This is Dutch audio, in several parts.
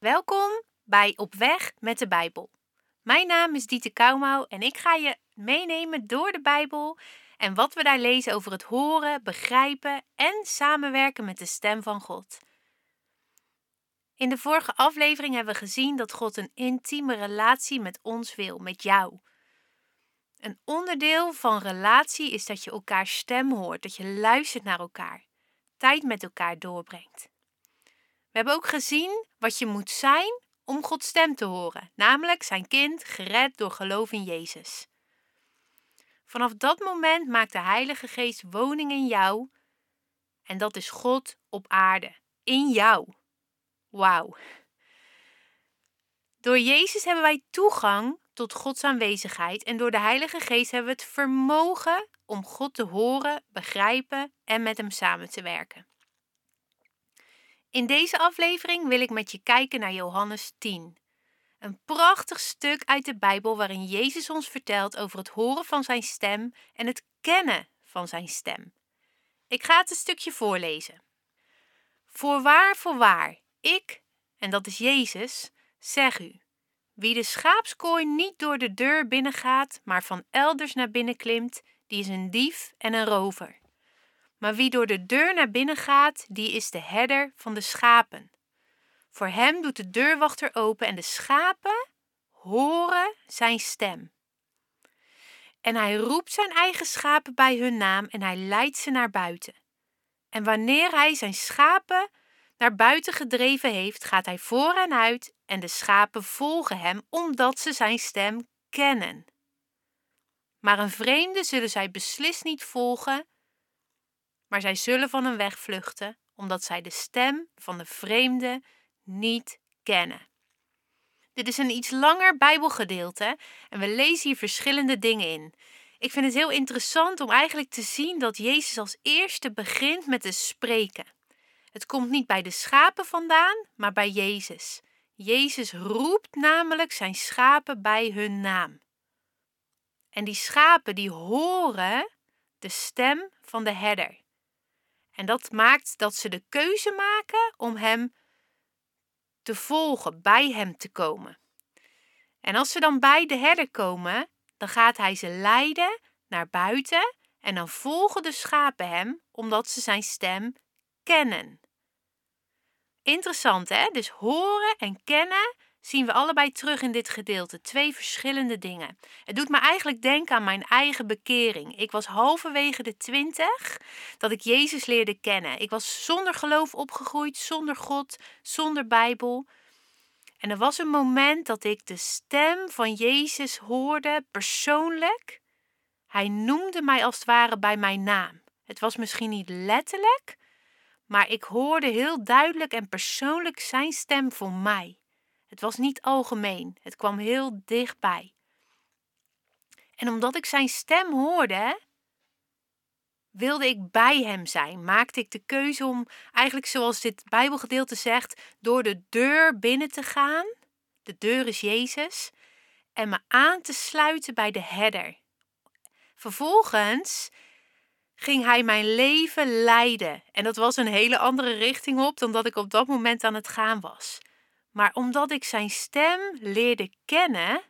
Welkom bij Op Weg met de Bijbel. Mijn naam is Dieter Kouwmouw en ik ga je meenemen door de Bijbel en wat we daar lezen over het horen, begrijpen en samenwerken met de stem van God. In de vorige aflevering hebben we gezien dat God een intieme relatie met ons wil, met jou. Een onderdeel van relatie is dat je elkaars stem hoort, dat je luistert naar elkaar, tijd met elkaar doorbrengt. We hebben ook gezien wat je moet zijn om Gods stem te horen, namelijk zijn kind gered door geloof in Jezus. Vanaf dat moment maakt de Heilige Geest woning in jou en dat is God op aarde, in jou. Wauw. Door Jezus hebben wij toegang tot Gods aanwezigheid en door de Heilige Geest hebben we het vermogen om God te horen, begrijpen en met Hem samen te werken. In deze aflevering wil ik met je kijken naar Johannes 10. Een prachtig stuk uit de Bijbel waarin Jezus ons vertelt over het horen van zijn stem en het kennen van zijn stem. Ik ga het een stukje voorlezen. Voorwaar, voorwaar, ik, en dat is Jezus, zeg u: wie de schaapskooi niet door de deur binnengaat, maar van elders naar binnen klimt, die is een dief en een rover. Maar wie door de deur naar binnen gaat, die is de herder van de schapen. Voor hem doet de deurwachter open en de schapen horen zijn stem. En hij roept zijn eigen schapen bij hun naam en hij leidt ze naar buiten. En wanneer hij zijn schapen naar buiten gedreven heeft, gaat hij voor en uit en de schapen volgen hem omdat ze zijn stem kennen. Maar een vreemde zullen zij beslist niet volgen, maar zij zullen van hem wegvluchten, omdat zij de stem van de vreemde niet kennen. Dit is een iets langer Bijbelgedeelte en we lezen hier verschillende dingen in. Ik vind het heel interessant om eigenlijk te zien dat Jezus als eerste begint met te spreken. Het komt niet bij de schapen vandaan, maar bij Jezus. Jezus roept namelijk zijn schapen bij hun naam. En die schapen die horen de stem van de herder. En dat maakt dat ze de keuze maken om hem te volgen, bij hem te komen. En als ze dan bij de herder komen, dan gaat hij ze leiden naar buiten en dan volgen de schapen hem omdat ze zijn stem kennen. Interessant hè? Dus horen en kennen zien we allebei terug in dit gedeelte. Twee verschillende dingen. Het doet me eigenlijk denken aan mijn eigen bekering. Ik was halverwege de twintig dat ik Jezus leerde kennen. Ik was zonder geloof opgegroeid, zonder God, zonder Bijbel. En er was een moment dat ik de stem van Jezus hoorde, persoonlijk. Hij noemde mij als het ware bij mijn naam. Het was misschien niet letterlijk, maar ik hoorde heel duidelijk en persoonlijk zijn stem voor mij. Het was niet algemeen, het kwam heel dichtbij. En omdat ik zijn stem hoorde, wilde ik bij hem zijn. Maakte ik de keuze om, eigenlijk zoals dit Bijbelgedeelte zegt, door de deur binnen te gaan. De deur is Jezus. En me aan te sluiten bij de herder. Vervolgens ging hij mijn leven leiden. En dat was een hele andere richting op dan dat ik op dat moment aan het gaan was. Maar omdat ik zijn stem leerde kennen,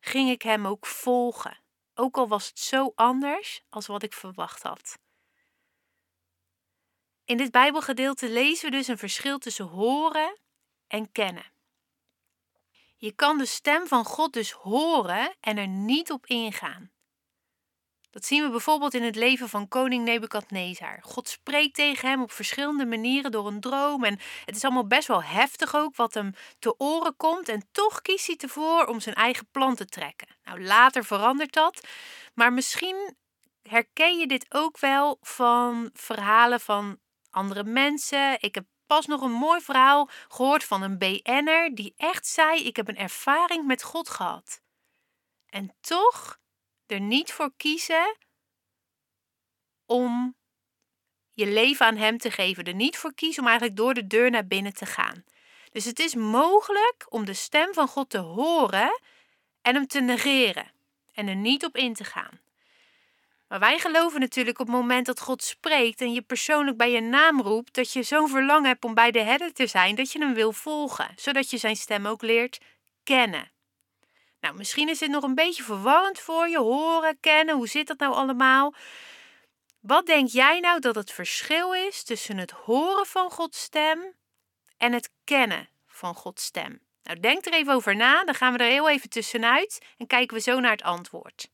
ging ik hem ook volgen. Ook al was het zo anders als wat ik verwacht had. In dit Bijbelgedeelte lezen we dus een verschil tussen horen en kennen. Je kan de stem van God dus horen en er niet op ingaan. Dat zien we bijvoorbeeld in het leven van koning Nebukadnezar. God spreekt tegen hem op verschillende manieren door een droom. En het is allemaal best wel heftig ook wat hem te oren komt. En toch kiest hij ervoor om zijn eigen plan te trekken. Nou, later verandert dat. Maar misschien herken je dit ook wel van verhalen van andere mensen. Ik heb pas nog een mooi verhaal gehoord van een BN'er die echt zei: Ik heb een ervaring met God gehad. En toch er niet voor kiezen om je leven aan Hem te geven. Er niet voor kiezen om eigenlijk door de deur naar binnen te gaan. Dus het is mogelijk om de stem van God te horen en Hem te negeren en er niet op in te gaan. Maar wij geloven natuurlijk op het moment dat God spreekt en je persoonlijk bij je naam roept, dat je zo'n verlangen hebt om bij de herder te zijn, dat je hem wil volgen, zodat je zijn stem ook leert kennen. Nou, misschien is dit nog een beetje verwarrend voor je, horen, kennen, hoe zit dat nou allemaal? Wat denk jij nou dat het verschil is tussen het horen van Gods stem en het kennen van Gods stem? Nou, denk er even over na, dan gaan we er heel even tussenuit en kijken we zo naar het antwoord.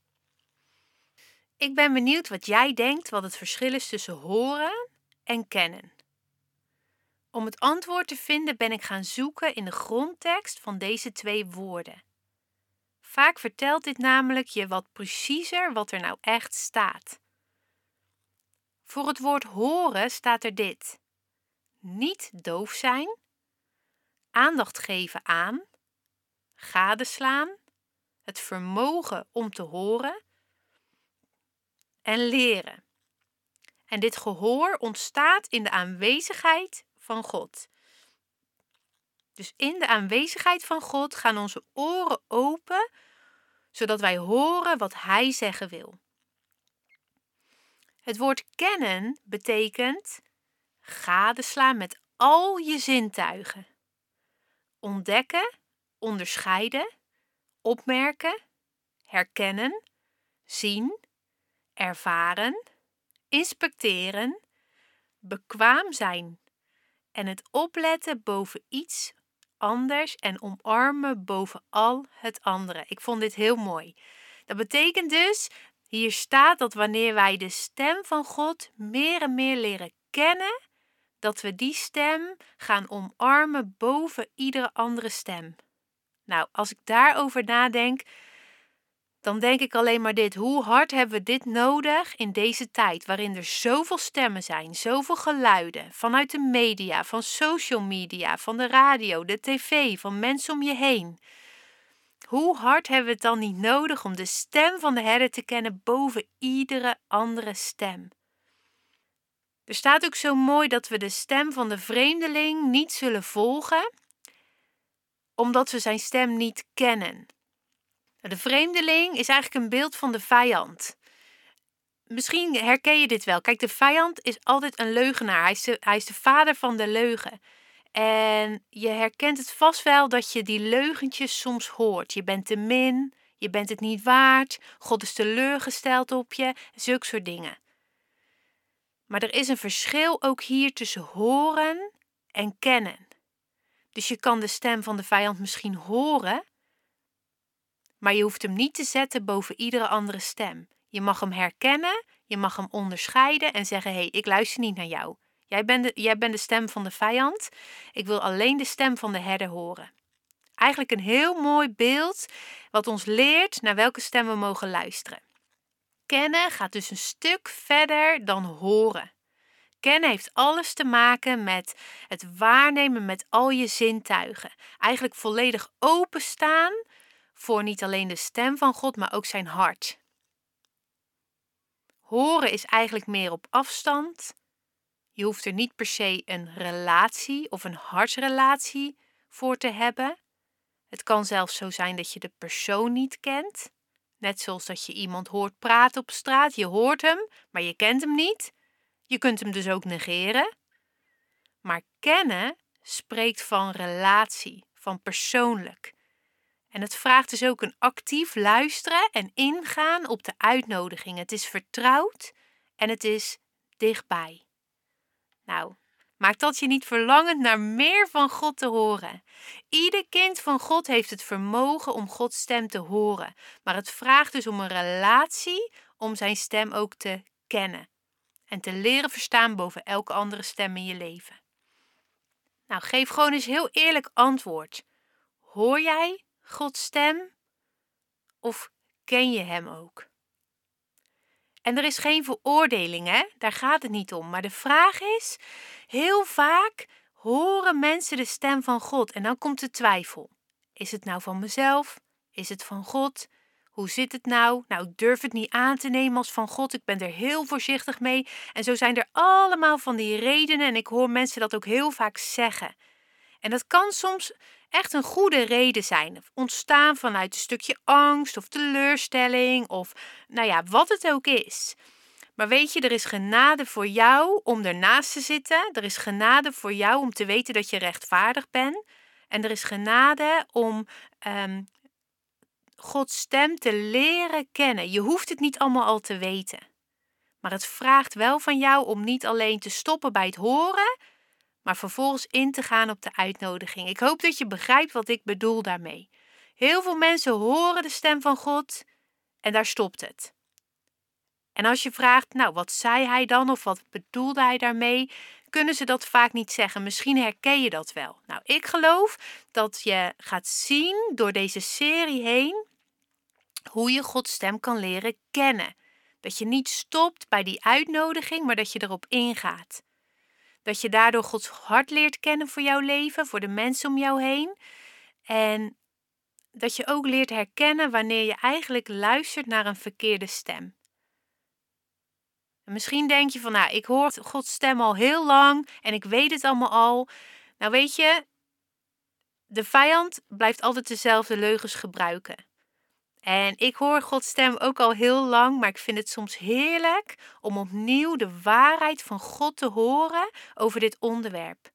Ik ben benieuwd wat jij denkt wat het verschil is tussen horen en kennen. Om het antwoord te vinden ben ik gaan zoeken in de grondtekst van deze twee woorden. Vaak vertelt dit namelijk je wat preciezer wat er nou echt staat. Voor het woord horen staat er dit: niet doof zijn, aandacht geven aan, gadeslaan, het vermogen om te horen en leren. En dit gehoor ontstaat in de aanwezigheid van God. Dus in de aanwezigheid van God gaan onze oren open, zodat wij horen wat Hij zeggen wil. Het woord kennen betekent gadeslaan met al je zintuigen. Ontdekken, onderscheiden, opmerken, herkennen, zien, ervaren, inspecteren, bekwaam zijn en het opletten boven iets anders en omarmen boven al het andere. Ik vond dit heel mooi. Dat betekent dus, hier staat dat wanneer wij de stem van God meer en meer leren kennen, dat we die stem gaan omarmen boven iedere andere stem. Nou, als ik daarover nadenk, dan denk ik alleen maar dit. Hoe hard hebben we dit nodig in deze tijd waarin er zoveel stemmen zijn, zoveel geluiden vanuit de media, van social media, van de radio, de tv, van mensen om je heen. Hoe hard hebben we het dan niet nodig om de stem van de herder te kennen boven iedere andere stem? Er staat ook zo mooi dat we de stem van de vreemdeling niet zullen volgen, omdat we zijn stem niet kennen. De vreemdeling is eigenlijk een beeld van de vijand. Misschien herken je dit wel. Kijk, de vijand is altijd een leugenaar. Hij is de, hij is de vader van de leugen. En je herkent het vast wel dat je die leugentjes soms hoort. Je bent te min, je bent het niet waard, God is teleurgesteld op je, zulke soort dingen. Maar er is een verschil ook hier tussen horen en kennen. Dus je kan de stem van de vijand misschien horen, maar je hoeft hem niet te zetten boven iedere andere stem. Je mag hem herkennen, je mag hem onderscheiden en zeggen: hé, hey, ik luister niet naar jou. Jij bent, de, jij bent de stem van de vijand. Ik wil alleen de stem van de herder horen. Eigenlijk een heel mooi beeld wat ons leert naar welke stem we mogen luisteren. Kennen gaat dus een stuk verder dan horen. Kennen heeft alles te maken met het waarnemen met al je zintuigen. Eigenlijk volledig openstaan voor niet alleen de stem van God, maar ook zijn hart. Horen is eigenlijk meer op afstand. Je hoeft er niet per se een relatie of een hartsrelatie voor te hebben. Het kan zelfs zo zijn dat je de persoon niet kent. Net zoals dat je iemand hoort praten op straat. Je hoort hem, maar je kent hem niet. Je kunt hem dus ook negeren. Maar kennen spreekt van relatie, van persoonlijk. En het vraagt dus ook een actief luisteren en ingaan op de uitnodiging. Het is vertrouwd en het is dichtbij. Nou, maakt dat je niet verlangend naar meer van God te horen? Ieder kind van God heeft het vermogen om Gods stem te horen, maar het vraagt dus om een relatie om zijn stem ook te kennen en te leren verstaan boven elke andere stem in je leven. Nou, geef gewoon eens heel eerlijk antwoord. Hoor jij Gods stem? Of ken je Hem ook? En er is geen veroordeling, hè? Daar gaat het niet om. Maar de vraag is: heel vaak horen mensen de stem van God en dan komt de twijfel. Is het nou van mezelf? Is het van God? Hoe zit het nou? Nou, ik durf het niet aan te nemen als van God. Ik ben er heel voorzichtig mee. En zo zijn er allemaal van die redenen en ik hoor mensen dat ook heel vaak zeggen. En dat kan soms echt een goede reden zijn. Ontstaan vanuit een stukje angst of teleurstelling of nou ja, wat het ook is. Maar weet je, er is genade voor jou om ernaast te zitten. Er is genade voor jou om te weten dat je rechtvaardig bent. En er is genade om um, Gods stem te leren kennen. Je hoeft het niet allemaal al te weten. Maar het vraagt wel van jou om niet alleen te stoppen bij het horen, maar vervolgens in te gaan op de uitnodiging. Ik hoop dat je begrijpt wat ik bedoel daarmee. Heel veel mensen horen de stem van God en daar stopt het. En als je vraagt, nou, wat zei hij dan of wat bedoelde hij daarmee, kunnen ze dat vaak niet zeggen. Misschien herken je dat wel. Nou, ik geloof dat je gaat zien door deze serie heen hoe je Gods stem kan leren kennen. Dat je niet stopt bij die uitnodiging, maar dat je erop ingaat. Dat je daardoor Gods hart leert kennen voor jouw leven, voor de mensen om jou heen. En dat je ook leert herkennen wanneer je eigenlijk luistert naar een verkeerde stem. En misschien denk je van, nou, ik hoor Gods stem al heel lang en ik weet het allemaal al. Nou, weet je, de vijand blijft altijd dezelfde leugens gebruiken. En ik hoor Gods stem ook al heel lang, maar ik vind het soms heerlijk om opnieuw de waarheid van God te horen over dit onderwerp.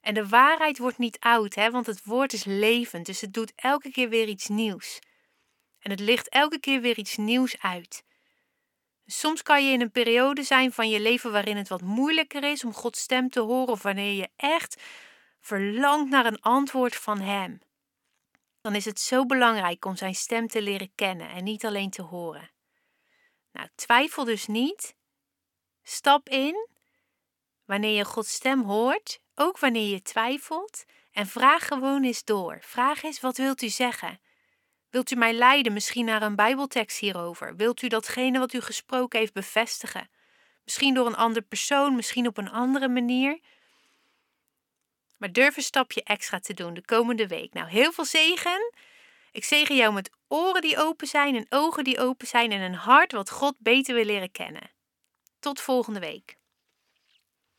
En de waarheid wordt niet oud, hè, want het woord is levend, dus het doet elke keer weer iets nieuws. En het licht elke keer weer iets nieuws uit. Soms kan je in een periode zijn van je leven waarin het wat moeilijker is om Gods stem te horen, of wanneer je echt verlangt naar een antwoord van Hem dan is het zo belangrijk om zijn stem te leren kennen en niet alleen te horen. Nou, twijfel dus niet. Stap in wanneer je Gods stem hoort, ook wanneer je twijfelt, en vraag gewoon eens door. Vraag eens: wat wilt u zeggen? Wilt u mij leiden misschien naar een Bijbeltekst hierover? Wilt u datgene wat u gesproken heeft bevestigen? Misschien door een ander persoon, misschien op een andere manier. Maar durf een stapje extra te doen de komende week. Nou, heel veel zegen. Ik zegen jou met oren die open zijn en ogen die open zijn en een hart wat God beter wil leren kennen. Tot volgende week.